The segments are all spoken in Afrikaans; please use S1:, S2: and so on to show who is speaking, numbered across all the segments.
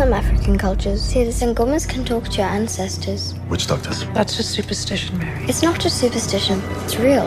S1: Some African cultures say the Sangomas can talk to your ancestors.
S2: Which doctors?
S3: That's just superstition, Mary.
S1: It's not just superstition, it's real.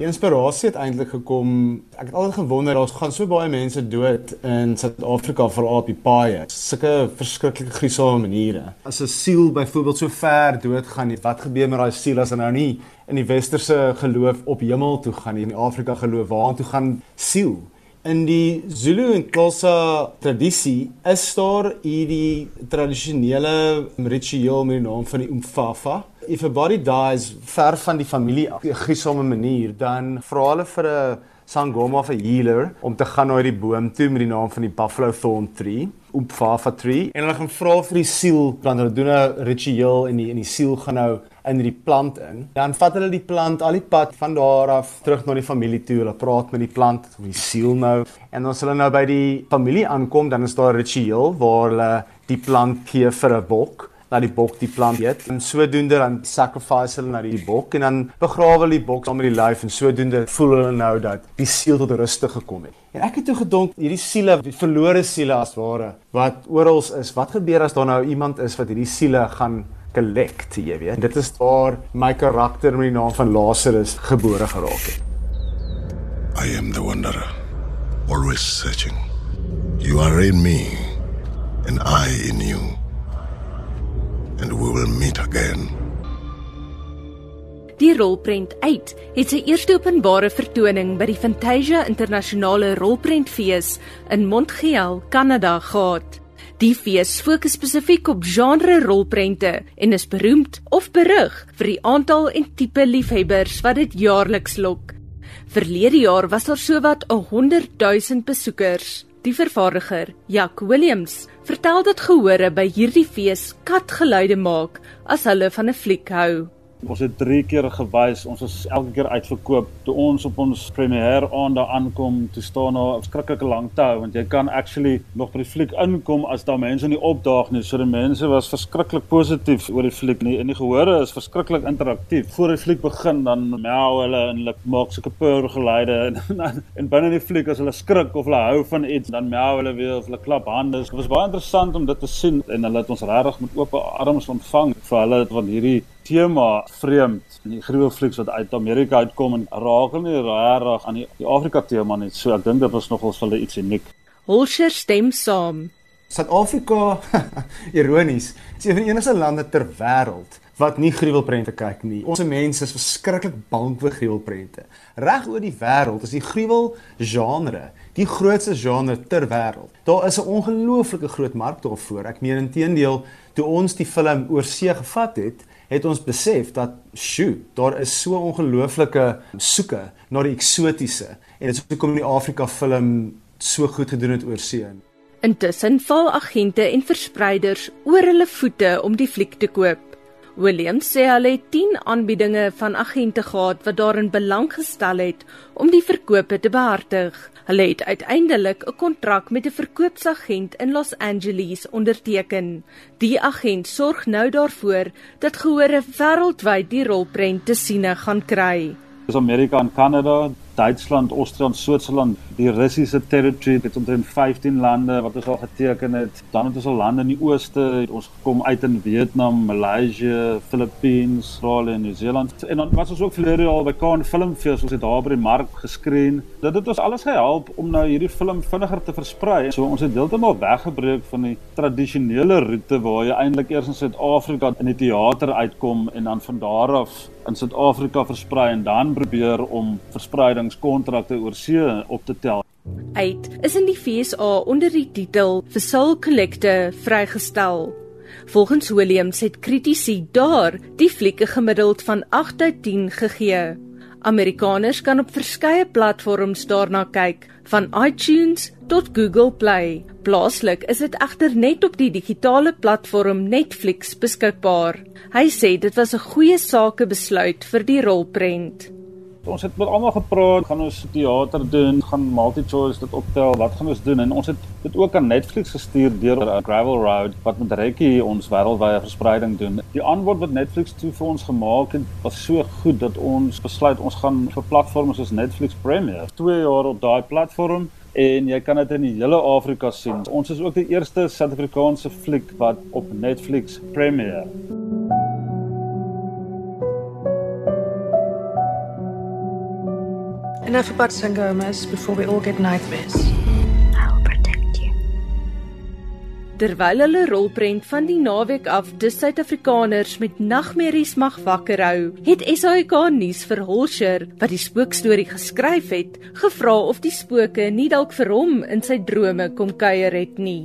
S4: Die inspirasie het eintlik gekom. Ek het altyd gewonder, daar gaan so baie mense dood in Suid-Afrika veral op die paaie. Sulke verskriklike gruisame maniere. As 'n siel byvoorbeeld so ver dood gaan, wat gebeur met daai siel as hy nou nie in die westerse geloof op hemel toe gaan nie, in die Afrika geloof waartoe gaan siel? In die Zulu en Xhosa tradisie is daar hierdie tradisionele ritueel met die naam van die Umfafa. If a body dies ver van die familie af, 'n gruisame manier, dan vra hulle vir 'n sangoma of 'n healer om te gaan na die boom toe met die naam van die buffalo thorn tree, Upfafa tree, en hulle gaan vra vir die siel, want hulle doen 'n ritueel en die en die siel gaan nou in die plant in. Dan vat hulle die plant al die pad van daar af terug na die familie toe. Hulle praat met die plant, met die siel nou. En as hulle nou by die familie aankom, dan is daar 'n ritueel waar hulle die plant gee vir 'n bok na die bok die plant eet. En sodoende dan sacrifice hulle na die bok en dan begrawe hulle die bok saam met die lyf en sodoende voel hulle nou dat die siel tot rus gekom het. En ek het toe gedink hierdie siele, die verlore siele as ware wat oral is, wat gebeur as daar nou iemand is wat hierdie siele gaan collect, jy weet. Dit is waar my karakter met die naam van Lazarus gebore geraak het.
S2: I am the wanderer, always searching. You are in me and I in you and we will meet again.
S5: Die rolprent uit het sy eerste openbare vertoning by die Fantasia Internasionale Rolprentfees in Montreal, Kanada gehad. Die fees fokus spesifiek op genre rolprente en is beroemd of berig vir die aantal en tipe liefhebbers wat dit jaarliks lok. Verlede jaar was daar sowat 100 000 besoekers. Die vervaardiger, Jack Williams, vertel dat gehore by hierdie fees katgeluide maak as hulle van 'n fliek hou.
S6: Ons het 3 keer gewys, ons is elke keer uitverkoop. Toe ons op ons premier aand daar aankom, toe staan daar 'n skrikkelike lang tou want jy kan actually nog by die fliek inkom as daar mense nie opdaag nie. So die mense was verskriklik positief oor die fliek nie. En die gehore is verskriklik interaktief. Voor die fliek begin dan meow hulle en hulle maak sulke purr geluide en en, en binne die fliek as hulle skrik of hulle hou van iets, dan meow hulle weer of hulle klap hande. Dit was baie interessant om dit te sien en hulle het ons regtig met oop arms ontvang vir hulle van hierdie tema vreemd in die gruwelflieks wat uit Amerika uitkom en raak hulle nie regtig aan die, die Afrika tema net so ek dink dit was nogals hulle iets uniek.
S5: Holscher stem saam.
S4: Suid-Afrika ironies is een van die enigste lande ter wêreld wat nie gruwelprente kyk nie. Ons mense is verskriklik bang vir gruwelprente. Reg oor die wêreld is die gruwel genre die grootste genre ter wêreld. Daar is 'n ongelooflike groot mark daarvoor. Ek meen intedeel toe ons die film oor see gevat het, het ons besef dat sjoe, daar is so ongelooflike soeke na die eksotiese en dit is hoekom die Afrika film so goed gedoen het oor see.
S5: Intussen val agente en verspreiders oor hulle voete om die fliek te koop. William sê hulle het 10 aanbiedinge van agente gehad wat daarin belang gestel het om die verkope te behartig. Hulle het uiteindelik 'n kontrak met 'n verkoopsagent in Los Angeles onderteken. Die agent sorg nou daarvoor dat gehore wêreldwyd die rolprent te siene gaan kry.
S6: Dis Amerika en Kanada, Duitsland, Austrië, Switserland, die Russiese territory het omtrent 15 lande wat ons al geteken het. Dan het ons al lande in die ooste, het ons gekom uit in Vietnam, Maleisië, Filippine, Australië en Nieu-Seeland. En dan was ons ook verlede jaar by Cannes Filmfees, ons het daar by die mark geskreen. Dit het ons alles gehelp om nou hierdie film vinniger te versprei. So ons het heeltemal weggebreek van die tradisionele roete waar jy eintlik eers in Suid-Afrika in die teater uitkom en dan van daar af in Suid-Afrika versprei en dan probeer om verspreidingskontrakte oor see op te tel.
S5: Uit is in die FSA onder die titel vir Soul Collector vrygestel. Volgens Williams het kritici daar die flieke gemiddeld van 8 uit 10 gegee. Amerikaners kan op verskeie platforms daarna kyk, van iTunes tot Google Play. Plaaslik is dit egter net op die digitale platform Netflix beskikbaar. Hy sê dit was 'n goeie sakebesluit vir die rolprent.
S6: Ons het met almal gepraat, gaan ons teater doen, gaan multi-choice dit optel, wat gaan ons doen? En ons het dit ook aan Netflix gestuur deur Gravel Road wat met Rekkie ons wêreldwye verspreiding doen. Die antwoord wat Netflix toe vir ons gemaak het, was so goed dat ons besluit ons gaan vir platforms soos Netflix Premiere 2 jaar op daai platform en jy kan dit in die hele Afrika sien. Ons is ook die eerste Suid-Afrikaanse fliek wat op Netflix premiere.
S3: Enough about Sangomas before we all get nightmares.
S1: I'll protect you.
S5: Terwyl hulle rolprent van die naweek af dis Suid-Afrikaners met nagmerries mag wakker hou, het SAK nuus vir Holsher wat die spookstorie geskryf het, gevra of die spooke nie dalk vir hom in sy drome kom kuier het nie.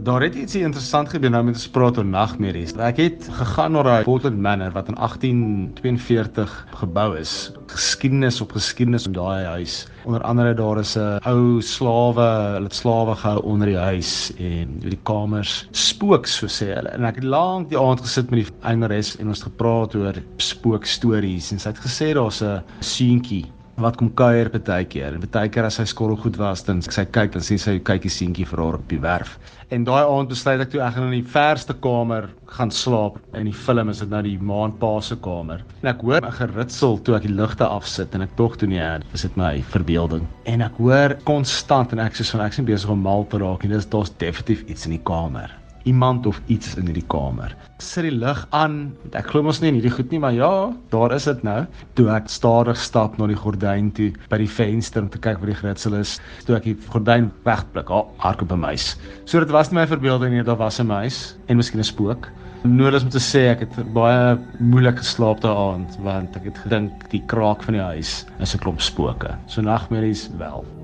S4: Daar het iets interessant gebeur nou met ons praat oor nagmerries. Ek het gegaan na daai Portland Manor wat in 1842 gebou is. Geskiedenis op geskiedenis in daai huis. Onder andere daar is 'n ou slawe, hulle het slawe gehou onder die huis en die kamers spook so sê hulle. En ek het lank die aand gesit met die eienares en ons gepraat oor spookstories en sy het gesê daar's 'n seentjie wat kom kuier baie keer. En baie keer as sy skorrel goed was, dan sy kyk dan sien sy kyk die seentjie vir haar op die werf. En daai aand besluit ek toe ek gaan in die verste kamer gaan slaap. In die film is dit nou die maandpa se kamer. En ek hoor 'n geritsel toe ek die ligte afsit en ek tog toe nie, is dit my verbeelding. En ek hoor konstant en ek sê so ek sien besig om mal te raak en dis daar's definitief iets in die kamer iemand of iets in hierdie kamer. Sit die lig aan. Ek glo mos nie in hierdie goed nie, maar ja, daar is dit nou. Toe ek stadig stap na die gordyn toe by die venster om te kyk wat die gritsel is, toe ek die gordyn wegblik, ah, hardop 'n muis. So dit was nie my verbeelding nie, dit was 'n muis en miskien 'n spook. Nodig om te sê ek het baie moeilik geslaap daai aand want ek het gedink die kraak van die huis is 'n klomp spooke. So nagmerries wel.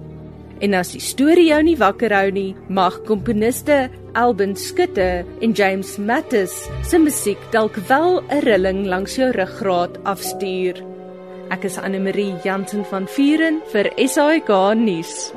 S5: En as die storie jou nie wakker hou nie, mag komponiste Alban Skutte en James Mattis se musiek dalk wel 'n rilling langs jou ruggraat afstuur. Ek is Anne Marie Jansen van Vuren vir SAK nuus.